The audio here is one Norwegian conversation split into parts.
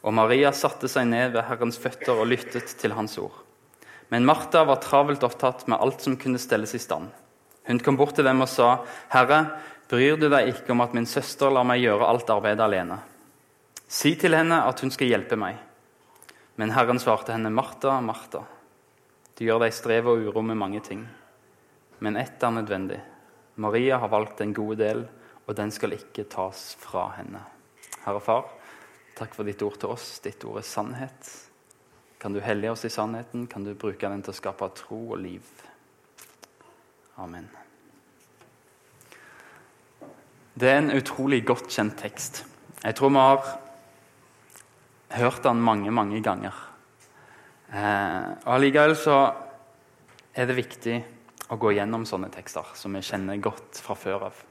Og Maria satte seg ned ved Herrens føtter og lyttet til hans ord. Men Martha var travelt opptatt med alt som kunne stelles i stand. Hun kom bort til dem og sa, 'Herre, bryr du deg ikke om at min søster lar meg gjøre alt arbeidet alene?' 'Si til henne at hun skal hjelpe meg.' Men Herren svarte henne, 'Martha, Martha, du gjør deg strev og uro med mange ting.' Men ett er nødvendig. Maria har valgt en god del, og den skal ikke tas fra henne. Herre Far, takk for ditt ord til oss. Ditt ord er sannhet. Kan du hellige oss i sannheten? Kan du bruke den til å skape tro og liv? Amen. Det er en utrolig godt kjent tekst. Jeg tror vi har hørt den mange, mange ganger. Eh, og Allikevel så er det viktig å gå gjennom sånne tekster som vi kjenner godt fra før av.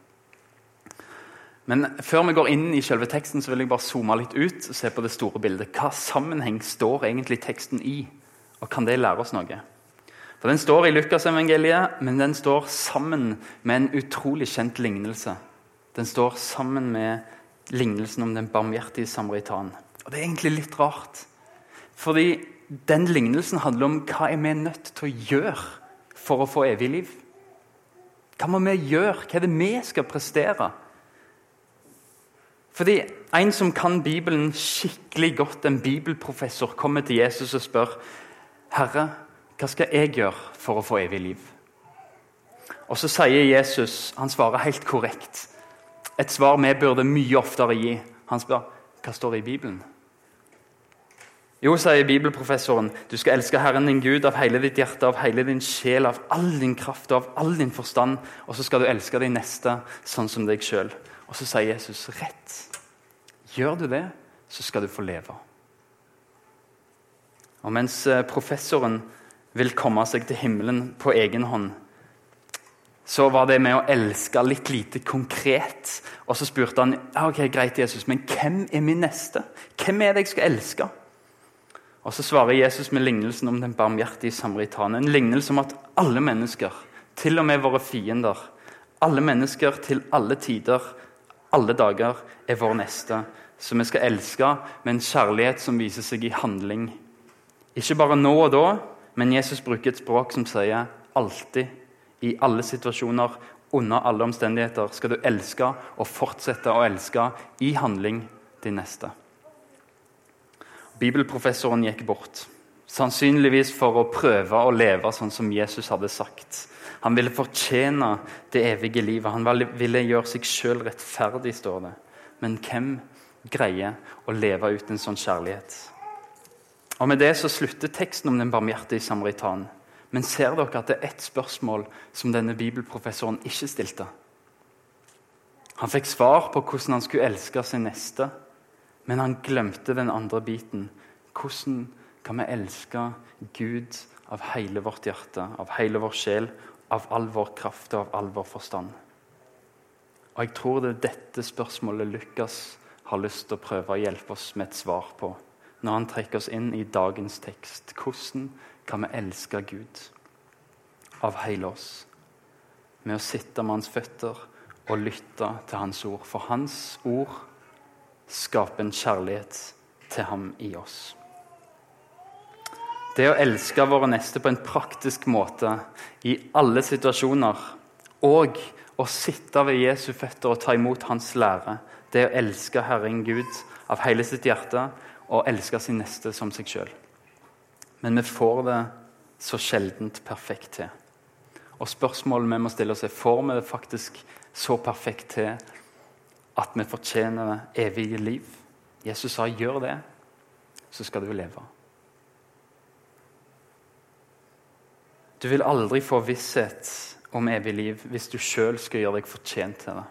Men før vi går inn i selve teksten, så vil jeg bare zoome litt ut og se på det store bildet. Hva sammenheng står egentlig teksten i, og kan det lære oss noe? For Den står i Lukasevangeliet, men den står sammen med en utrolig kjent lignelse. Den står sammen med lignelsen om den barmhjertige samaritan. Og Det er egentlig litt rart. Fordi den lignelsen handler om hva er vi nødt til å gjøre for å få evig liv. Hva må vi gjøre? Hva er det vi skal prestere? Fordi En som kan Bibelen skikkelig godt, en bibelprofessor, kommer til Jesus og spør Herre, hva skal jeg gjøre for å få evig liv? Og Så sier Jesus, han svarer helt korrekt, et svar vi burde mye oftere gi. Han spør hva står det i Bibelen. Jo, sier bibelprofessoren, du skal elske Herren din Gud av hele ditt hjerte, av hele din sjel, av all din kraft og av all din forstand. Og så skal du elske din neste sånn som deg sjøl. Og så sier Jesus rett. Gjør du det, så skal du få leve. Og mens eh, professoren vil komme seg til himmelen på egen hånd, så var det med å elske litt lite konkret. Og så spurte han ok, greit Jesus, men hvem er min neste. Hvem er det jeg skal elske? Og Så svarer Jesus med lignelsen om den barmhjertige samaritanen. En lignelse om at alle mennesker, til og med våre fiender, alle mennesker til alle tider, alle dager, er vår neste. Så vi skal elske med en kjærlighet som viser seg i handling. Ikke bare nå og da, men Jesus bruker et språk som sier alltid, i alle situasjoner, under alle omstendigheter, skal du elske og fortsette å elske i handling din neste. Bibelprofessoren gikk bort, sannsynligvis for å prøve å leve sånn som Jesus hadde sagt. Han ville fortjene det evige livet. Han ville gjøre seg sjøl rettferdig, står det. Men hvem greier å leve ut en sånn kjærlighet? Og Med det så slutter teksten om den barmhjertige samaritanen. Men ser dere at det er ett spørsmål som denne bibelprofessoren ikke stilte? Han fikk svar på hvordan han skulle elske sin neste, men han glemte den andre biten. Hvordan kan vi elske Gud av hele vårt hjerte, av hele vår sjel, av all vår kraft og av all vår forstand? Og Jeg tror det er dette spørsmålet Lukas har lyst til å prøve å hjelpe oss med et svar på når han trekker oss inn i dagens tekst. Hvordan kan vi elske Gud av hele oss? Med å sitte med hans føtter og lytte til hans ord. For hans ord skaper en kjærlighet til ham i oss. Det å elske våre neste på en praktisk måte i alle situasjoner, og å sitte ved Jesu føtter og ta imot hans lære, det å elske Herren Gud av hele sitt hjerte og elske sin neste som seg sjøl. Men vi får det så sjeldent perfekt til. Og spørsmålet vi må stille oss er får vi det faktisk så perfekt til at vi fortjener evige liv. Jesus sa 'gjør det, så skal du leve'. Du vil aldri få visshet om evig liv hvis du sjøl skal gjøre deg fortjent til det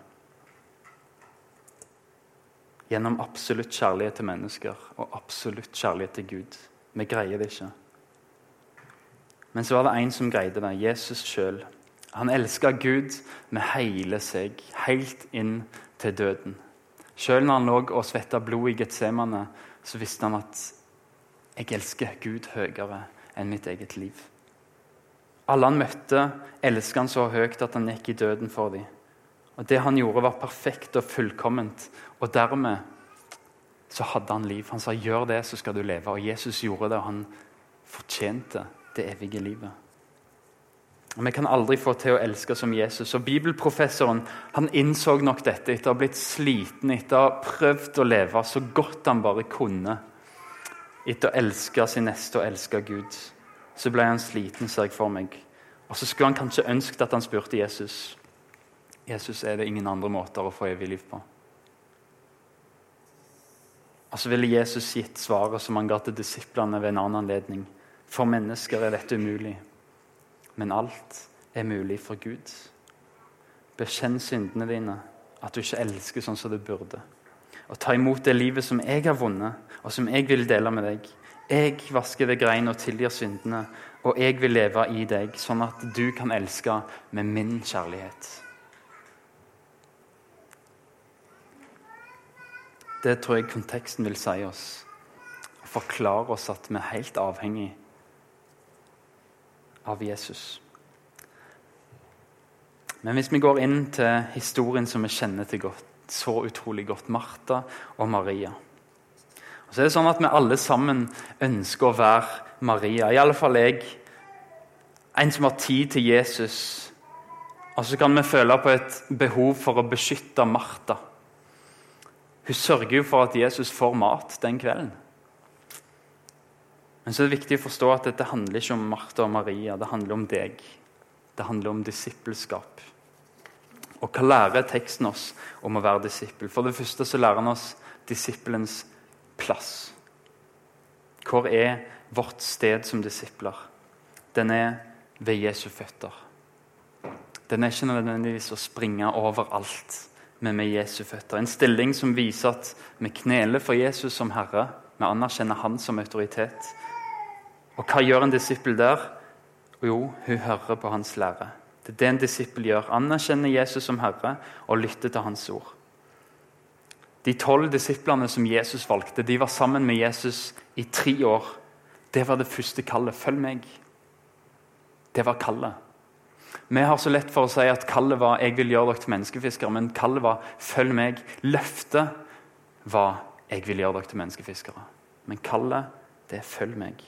gjennom absolutt kjærlighet til mennesker og absolutt kjærlighet til Gud. Vi greier det ikke. Men så var det en som greide det. Jesus sjøl. Han elska Gud med hele seg, helt inn til døden. Sjøl når han lå og svetta blod i Getsemane, så visste han at jeg elsker Gud høyere enn mitt eget liv. Alle han møtte, elsket han så høyt at han gikk i døden for dem. Og Det han gjorde, var perfekt og fullkomment. Og dermed så hadde han liv. Han sa 'gjør det, så skal du leve'. Og Jesus gjorde det, og han fortjente det evige livet. Og Vi kan aldri få til å elske som Jesus. Og Bibelprofessoren han innså nok dette etter å ha blitt sliten, etter å ha prøvd å leve så godt han bare kunne. Etter å elske sin neste og elske Gud. Så ble han sliten, ser jeg for meg. Og så skulle han kanskje ønsket at han spurte Jesus Jesus, er det ingen andre måter å få evig liv på. Og så ville Jesus gitt svaret som han ga til disiplene ved en annen anledning. For mennesker er dette umulig, men alt er mulig for Gud. Bekjenn syndene dine, at du ikke elsker sånn som du burde. Og ta imot det livet som jeg har vunnet, og som jeg vil dele med deg. Jeg vasker ved rein og tilgir syndene, og jeg vil leve i deg, sånn at du kan elske med min kjærlighet. Det tror jeg konteksten vil si oss. Forklare oss at vi er helt avhengig av Jesus. Men hvis vi går inn til historien som vi kjenner til godt, så utrolig godt, Martha og Maria så er det sånn at Vi alle sammen ønsker å være Maria. I alle fall jeg. En som har tid til Jesus. Og så kan vi føle på et behov for å beskytte Martha. Hun sørger jo for at Jesus får mat den kvelden. Men så er det viktig å forstå at dette handler ikke om Martha og Maria. Det handler om deg. Det handler om disippelskap. Og hva lærer teksten oss om å være disippel? For det første så lærer han oss disippelens plass. Hvor er vårt sted som disipler? Den er ved Jesu føtter. Den er ikke nødvendigvis å springe overalt men med Jesu føtter. En stilling som viser at vi kneler for Jesus som Herre. Vi anerkjenner Han som autoritet. Og hva gjør en disippel der? Jo, hun hører på hans lære. Det er det en disippel gjør. Anerkjenner Jesus som Herre og lytter til Hans ord. De tolv disiplene som Jesus valgte, de var sammen med Jesus i tre år. Det var det første kallet. Følg meg. Det var kallet. Vi har så lett for å si at kallet var 'jeg vil gjøre dere til menneskefiskere', men kallet var 'følg meg'. Løftet var 'jeg vil gjøre dere til menneskefiskere'. Men kallet, det er 'følg meg'.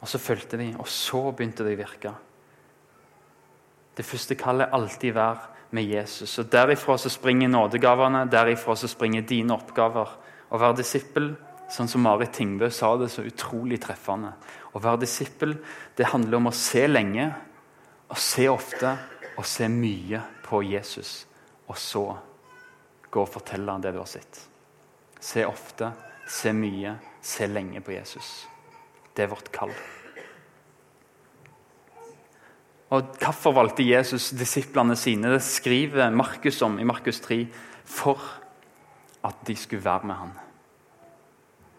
Og så fulgte de, og så begynte det å virke. Det første kallet er alltid være med Jesus. Og Derifra så springer nådegavene, derifra så springer dine oppgaver. Å være disippel Sånn som Marit Tingbø sa det så utrolig treffende. Å være disippel det handler om å se lenge, å se ofte og se mye på Jesus. Og så gå og fortelle det du har sett. Se ofte, se mye, se lenge på Jesus. Det er vårt kall. Og Hvorfor valgte Jesus disiplene sine? Det skriver Markus om i Markus 3. For at de skulle være med han.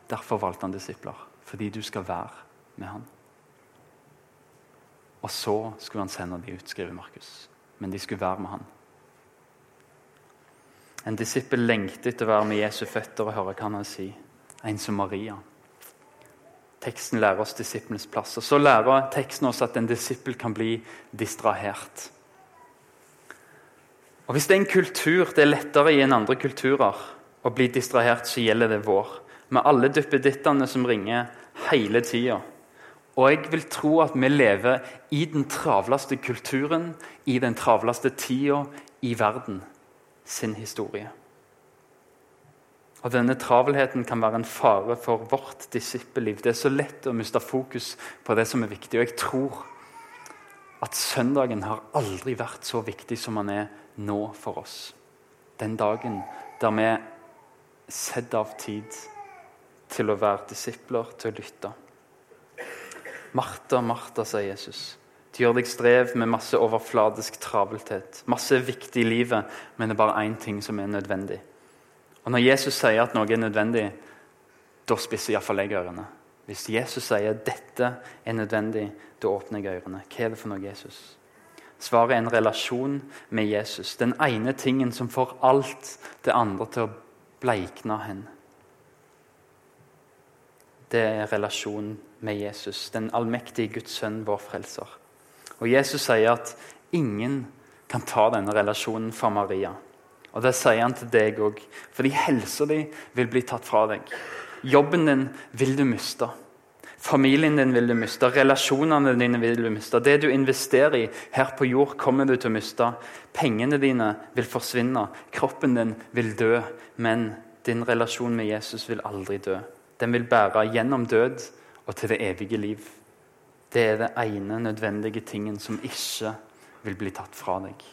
Derfor valgte han disipler. Fordi du skal være med han. Og så skulle han sende de ut, skriver Markus. Men de skulle være med han. En disippel lengter etter å være med Jesu føtter og høre hva han har å si. En som Maria. Teksten lærer oss disippelens plass. Og Så lærer teksten oss at en disippel kan bli distrahert. Og Hvis det er en kultur det er lettere i enn andre kulturer å bli distrahert, så gjelder det vår med alle duppedittene som ringer hele tida. Og jeg vil tro at vi lever i den travleste kulturen, i den travleste tida i verden sin historie. Og Denne travelheten kan være en fare for vårt disippelliv. Det er så lett å miste fokus på det som er viktig. Og jeg tror at søndagen har aldri vært så viktig som den er nå for oss. Den dagen der vi setter av tid til å være disipler, til å lytte. Martha, Martha, sier Jesus. Du gjør deg strev med masse overfladisk travelthet. Masse viktig i livet, men det er bare én ting som er nødvendig. Og Når Jesus sier at noe er nødvendig, da spisser iallfall jeg ørene. Hvis Jesus sier dette er nødvendig, da åpner jeg ørene. Hva er det for noe, Jesus? Svaret er en relasjon med Jesus. Den ene tingen som får alt det andre til å bleikne hen det er relasjonen med Jesus, den allmektige Guds sønn, vår frelser. Og Jesus sier at ingen kan ta denne relasjonen fra Maria. Og det sier han til deg òg. Fordi helsa di vil bli tatt fra deg. Jobben din vil du miste. Familien din vil du miste, relasjonene dine vil du miste. Det du investerer i her på jord, kommer du til å miste. Pengene dine vil forsvinne, kroppen din vil dø. Men din relasjon med Jesus vil aldri dø. Den vil bære gjennom død og til det evige liv. Det er det ene nødvendige tingen som ikke vil bli tatt fra deg.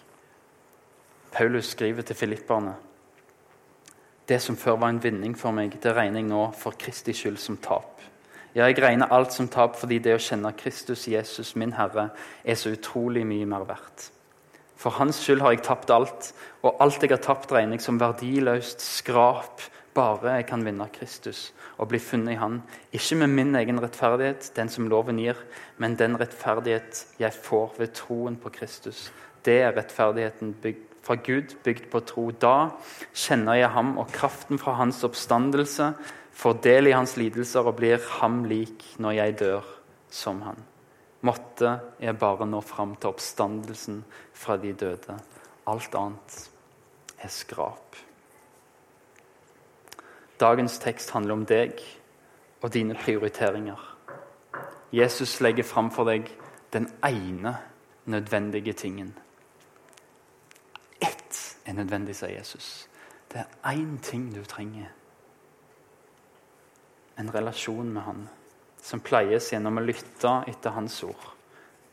Paulus skriver til filipperne det som før var en vinning for meg, det regner jeg nå for Kristi skyld som tap. Ja, jeg regner alt som tap fordi det å kjenne Kristus Jesus, min Herre, er så utrolig mye mer verdt. For Hans skyld har jeg tapt alt, og alt jeg har tapt, regner jeg som verdiløst skrap, bare jeg kan vinne Kristus og bli funnet i Han. Ikke med min egen rettferdighet, den som loven gir, men den rettferdighet jeg får ved troen på Kristus. Det er rettferdigheten bygd fra Gud, bygd på tro. Da kjenner jeg ham og kraften fra hans oppstandelse får del i hans lidelser og blir ham lik når jeg dør som han. Måtte jeg bare nå fram til oppstandelsen fra de døde. Alt annet er skrap. Dagens tekst handler om deg og dine prioriteringer. Jesus legger fram for deg den ene nødvendige tingen. Er nødvendig, sier Jesus. Det er én ting du trenger en relasjon med Han, som pleies gjennom å lytte etter Hans ord.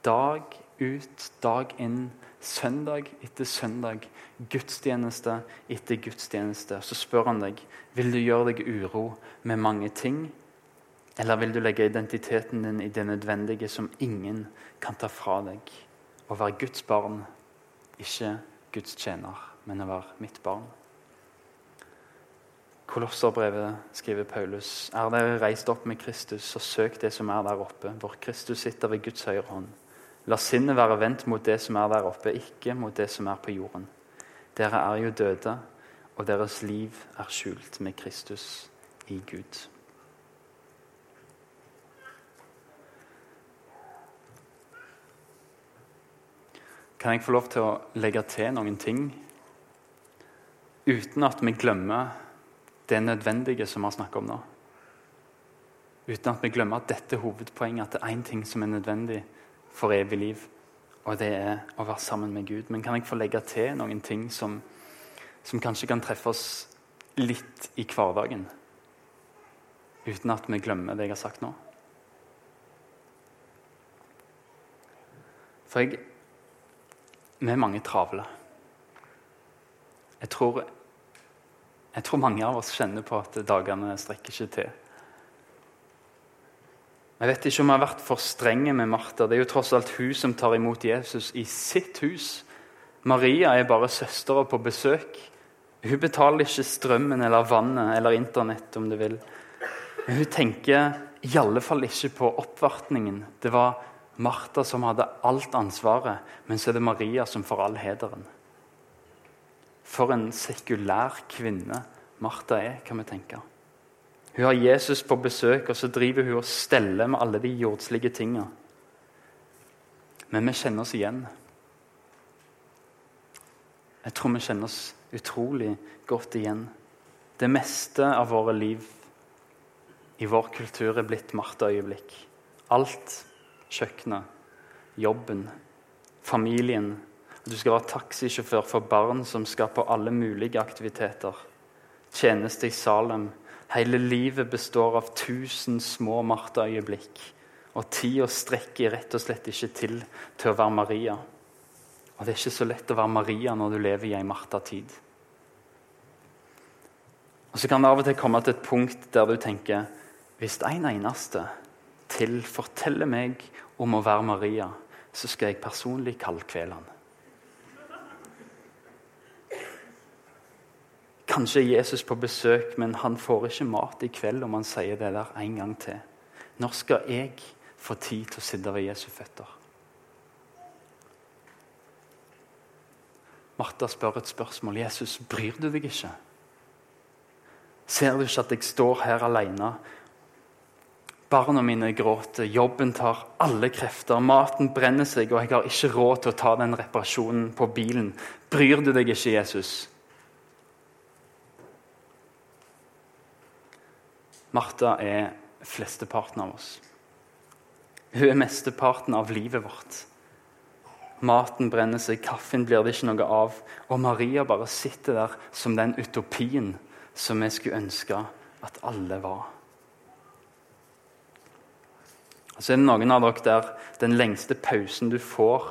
Dag ut, dag inn, søndag etter søndag, gudstjeneste etter gudstjeneste. Så spør han deg vil du gjøre deg uro med mange ting, eller vil du legge identiteten din i det nødvendige som ingen kan ta fra deg? Å være Guds barn, ikke Guds tjener, men å være mitt barn. Kolosserbrevet skriver Paulus. Er dere reist opp med Kristus, så søk det som er der oppe, hvor Kristus sitter ved Guds høyre hånd. La sinnet være vendt mot det som er der oppe, ikke mot det som er på jorden. Dere er jo døde, og deres liv er skjult med Kristus i Gud. Kan jeg få lov til å legge til noen ting uten at vi glemmer det nødvendige som vi har snakket om nå. Uten at vi glemmer at dette er hovedpoenget, at det er én ting som er nødvendig for evig liv, og det er å være sammen med Gud. Men kan jeg få legge til noen ting som, som kanskje kan treffe oss litt i hverdagen? Uten at vi glemmer det jeg har sagt nå? For jeg Vi er mange travle. Jeg tror jeg tror mange av oss kjenner på at dagene strekker ikke til. Jeg vet ikke om jeg har vært for strenge med Martha. Det er jo tross alt hun som tar imot Jesus i sitt hus. Maria er bare søstera på besøk. Hun betaler ikke strømmen eller vannet eller Internett, om du vil. Men hun tenker i alle fall ikke på oppvartningen. Det var Martha som hadde alt ansvaret, men så er det Maria som får all hederen. For en sekulær kvinne Martha er, kan vi tenke. Hun har Jesus på besøk, og så driver hun og steller med alle de jordslige tinga. Men vi kjenner oss igjen. Jeg tror vi kjenner oss utrolig godt igjen. Det meste av våre liv i vår kultur er blitt Martha-øyeblikk. Alt. Kjøkkenet, jobben, familien, du skal være taxisjåfør for barn som skal på alle mulige aktiviteter. Tjeneste i Salem. Hele livet består av tusen små Martha-øyeblikk. Og tida strekker rett og slett ikke til til å være Maria. Og det er ikke så lett å være Maria når du lever i ei Martha-tid. Og Så kan det av og til komme til et punkt der du tenker hvis en eneste til forteller meg om å være Maria, så skal jeg personlig kaldkvele han. Kanskje Jesus på besøk, men han får ikke mat i kveld om han sier det der en gang til. Når skal jeg få tid til å sitte ved Jesu føtter? Martha spør et spørsmål. 'Jesus, bryr du deg ikke?' Ser du ikke at jeg står her alene? Barna mine gråter, jobben tar alle krefter, maten brenner seg, og jeg har ikke råd til å ta den reparasjonen på bilen. Bryr du deg ikke, Jesus? Martha er flesteparten av oss. Hun er mesteparten av livet vårt. Maten brenner seg, kaffen blir det ikke noe av. Og Maria bare sitter der som den utopien som vi skulle ønske at alle var. Og Så er det noen av dere der den lengste pausen du får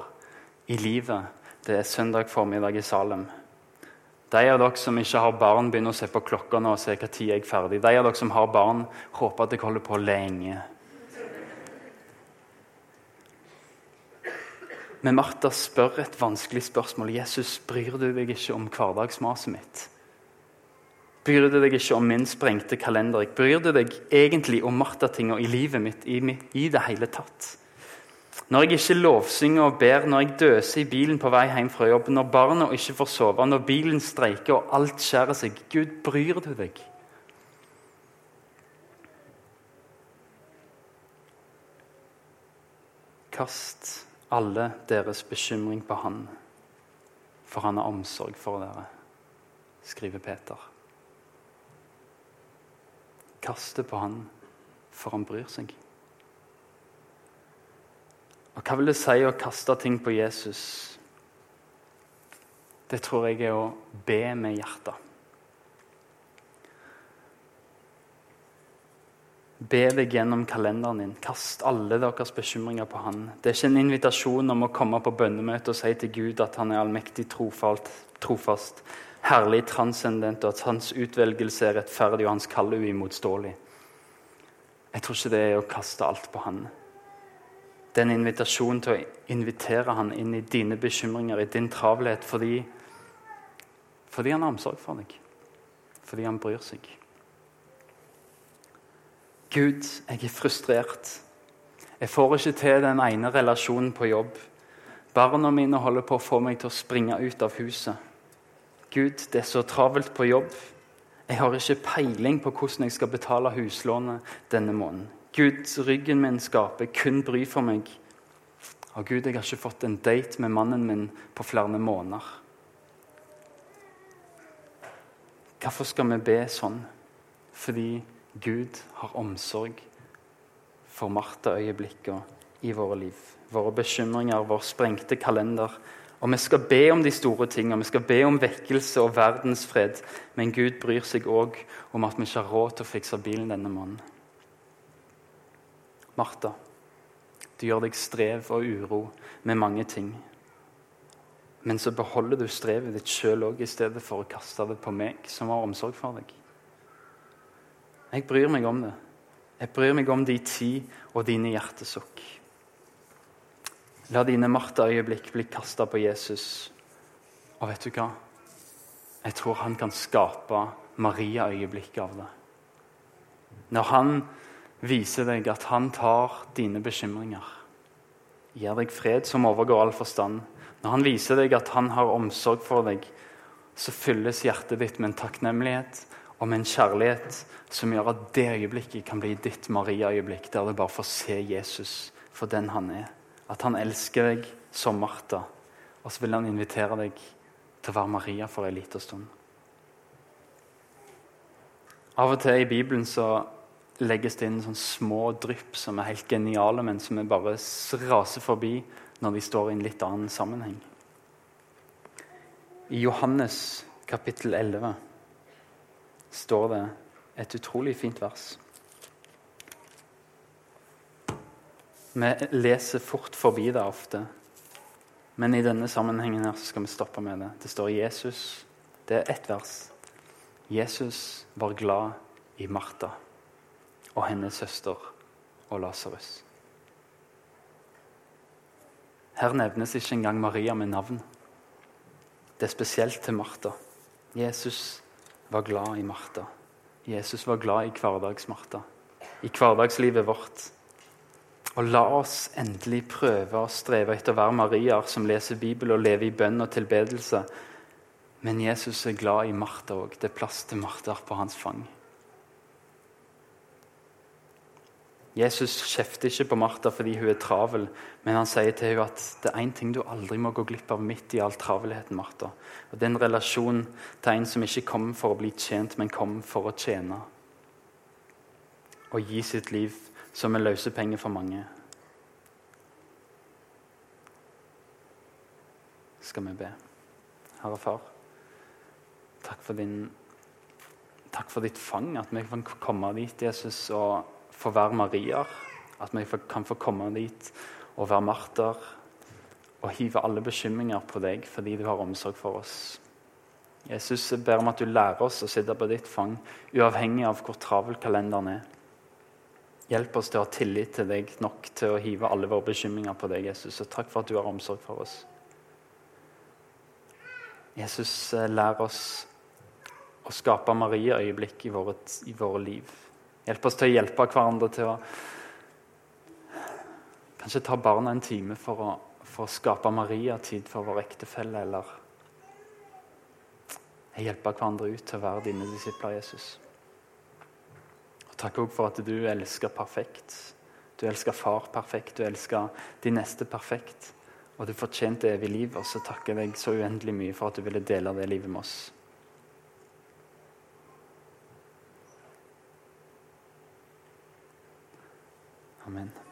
i livet, det er søndag formiddag i Salem. De av dere som ikke har barn, begynner å se på klokka nå og se hva tid jeg er ferdig. De av dere som har barn, håper at jeg holder på lenge. Men Martha spør et vanskelig spørsmål. Jesus, bryr du deg ikke om hverdagsmaset mitt? Bryr du deg ikke om min sprengte kalender? Bryr du deg egentlig om Martha-tinga i livet mitt i, i, det hele tatt? Når jeg ikke lovsynger og ber, når jeg døser i bilen på vei hjem fra jobb, når barna ikke får sove, når bilen streiker og alt skjærer seg Gud, bryr du deg? Kast alle deres bekymring på Han, for Han har omsorg for dere, skriver Peter. Kast det på Han, for Han bryr seg. Og Hva vil det si å kaste ting på Jesus? Det tror jeg er å be med hjertet. Be deg gjennom kalenderen din. Kast alle deres bekymringer på Han. Det er ikke en invitasjon om å komme på bønnemøte og si til Gud at Han er allmektig trofalt, trofast, herlig transcendent, og at Hans utvelgelse er rettferdig og Hans kall uimotståelig. Jeg tror ikke det er å kaste alt på Han. Det er en invitasjon til å invitere Han inn i dine bekymringer, i din travelhet, fordi, fordi Han har omsorg for deg. Fordi Han bryr seg. Gud, jeg er frustrert. Jeg får ikke til den ene relasjonen på jobb. Barna mine holder på å få meg til å springe ut av huset. Gud, det er så travelt på jobb. Jeg har ikke peiling på hvordan jeg skal betale huslånet denne måneden. Gud, ryggen min skaper kun bry for meg. Og Gud, jeg har ikke fått en date med mannen min på flere måneder. Hvorfor skal vi be sånn? Fordi Gud har omsorg for Martha-øyeblikkene i våre liv. Våre bekymringer, vår sprengte kalender. Og vi skal be om de store tingene, vi skal be om vekkelse og verdensfred. Men Gud bryr seg òg om at vi ikke har råd til å fikse bilen denne måneden. Martha, du gjør deg strev og uro med mange ting. Men så beholder du strevet ditt sjøl òg, i stedet for å kaste det på meg, som har omsorg for deg. Jeg bryr meg om det. Jeg bryr meg om de tid og dine hjertesukk. La dine Martha-øyeblikk bli kasta på Jesus. Og vet du hva? Jeg tror han kan skape Maria-øyeblikk av det. Når han viser deg at han tar dine bekymringer, gir deg fred som overgår all forstand, når han viser deg at han har omsorg for deg, så fylles hjertet ditt med en takknemlighet og med en kjærlighet som gjør at det øyeblikket kan bli ditt Maria-øyeblikk, der du bare får se Jesus for den han er. At han elsker deg som Martha, og så vil han invitere deg til å være Maria for en liten stund. Av og til i Bibelen så legges det inn sånne små drypp som er helt geniale, men som vi bare raser forbi når vi står i en litt annen sammenheng. I Johannes kapittel 11 står det et utrolig fint vers. Vi leser fort forbi det ofte, men i denne sammenhengen her skal vi stoppe med det. Det står Jesus. Det er ett vers. Jesus var glad i Martha og hennes søster og Lasarus. Her nevnes ikke engang Maria med navn. Det er spesielt til Martha. Jesus var glad i Martha. Jesus var glad i hverdags-Martha, i hverdagslivet vårt. Og la oss endelig prøve å streve etter å være Mariaer som leser Bibelen og lever i bønn og tilbedelse. Men Jesus er glad i Martha òg. Det er plass til Martha på hans fang. Jesus kjefter ikke på Martha fordi hun er travel, men han sier til henne at det er én ting du aldri må gå glipp av midt i all travelheten. Martha. Og Det er en relasjon til en som ikke kommer for å bli tjent, men kommer for å tjene. og gi sitt liv som en løsepenge for mange. Skal vi be. Herre Far, takk for, din, takk for ditt fang, at vi kan komme dit, Jesus, og få være Marier. At vi kan få komme dit og være Marter og hive alle bekymringer på deg fordi du har omsorg for oss. Jesus, jeg ber om at du lærer oss å sitte på ditt fang, uavhengig av hvor travel kalenderen er. Hjelp oss til å ha tillit til deg nok til å hive alle våre bekymringer på deg, Jesus. Og takk for at du har omsorg for oss. Jesus, eh, lær oss å skape Marie-øyeblikk i, i våre liv. Hjelp oss til å hjelpe hverandre til å Kanskje ta barna en time for å, for å skape Maria-tid for vår ektefelle, eller hjelpe hverandre ut til å være dine disipler, Jesus. Og Takk òg for at du elsker perfekt. Du elsker far perfekt, du elsker de neste perfekt. Og du fortjente evig liv, og så takker jeg deg så uendelig mye for at du ville dele det livet med oss. Amen.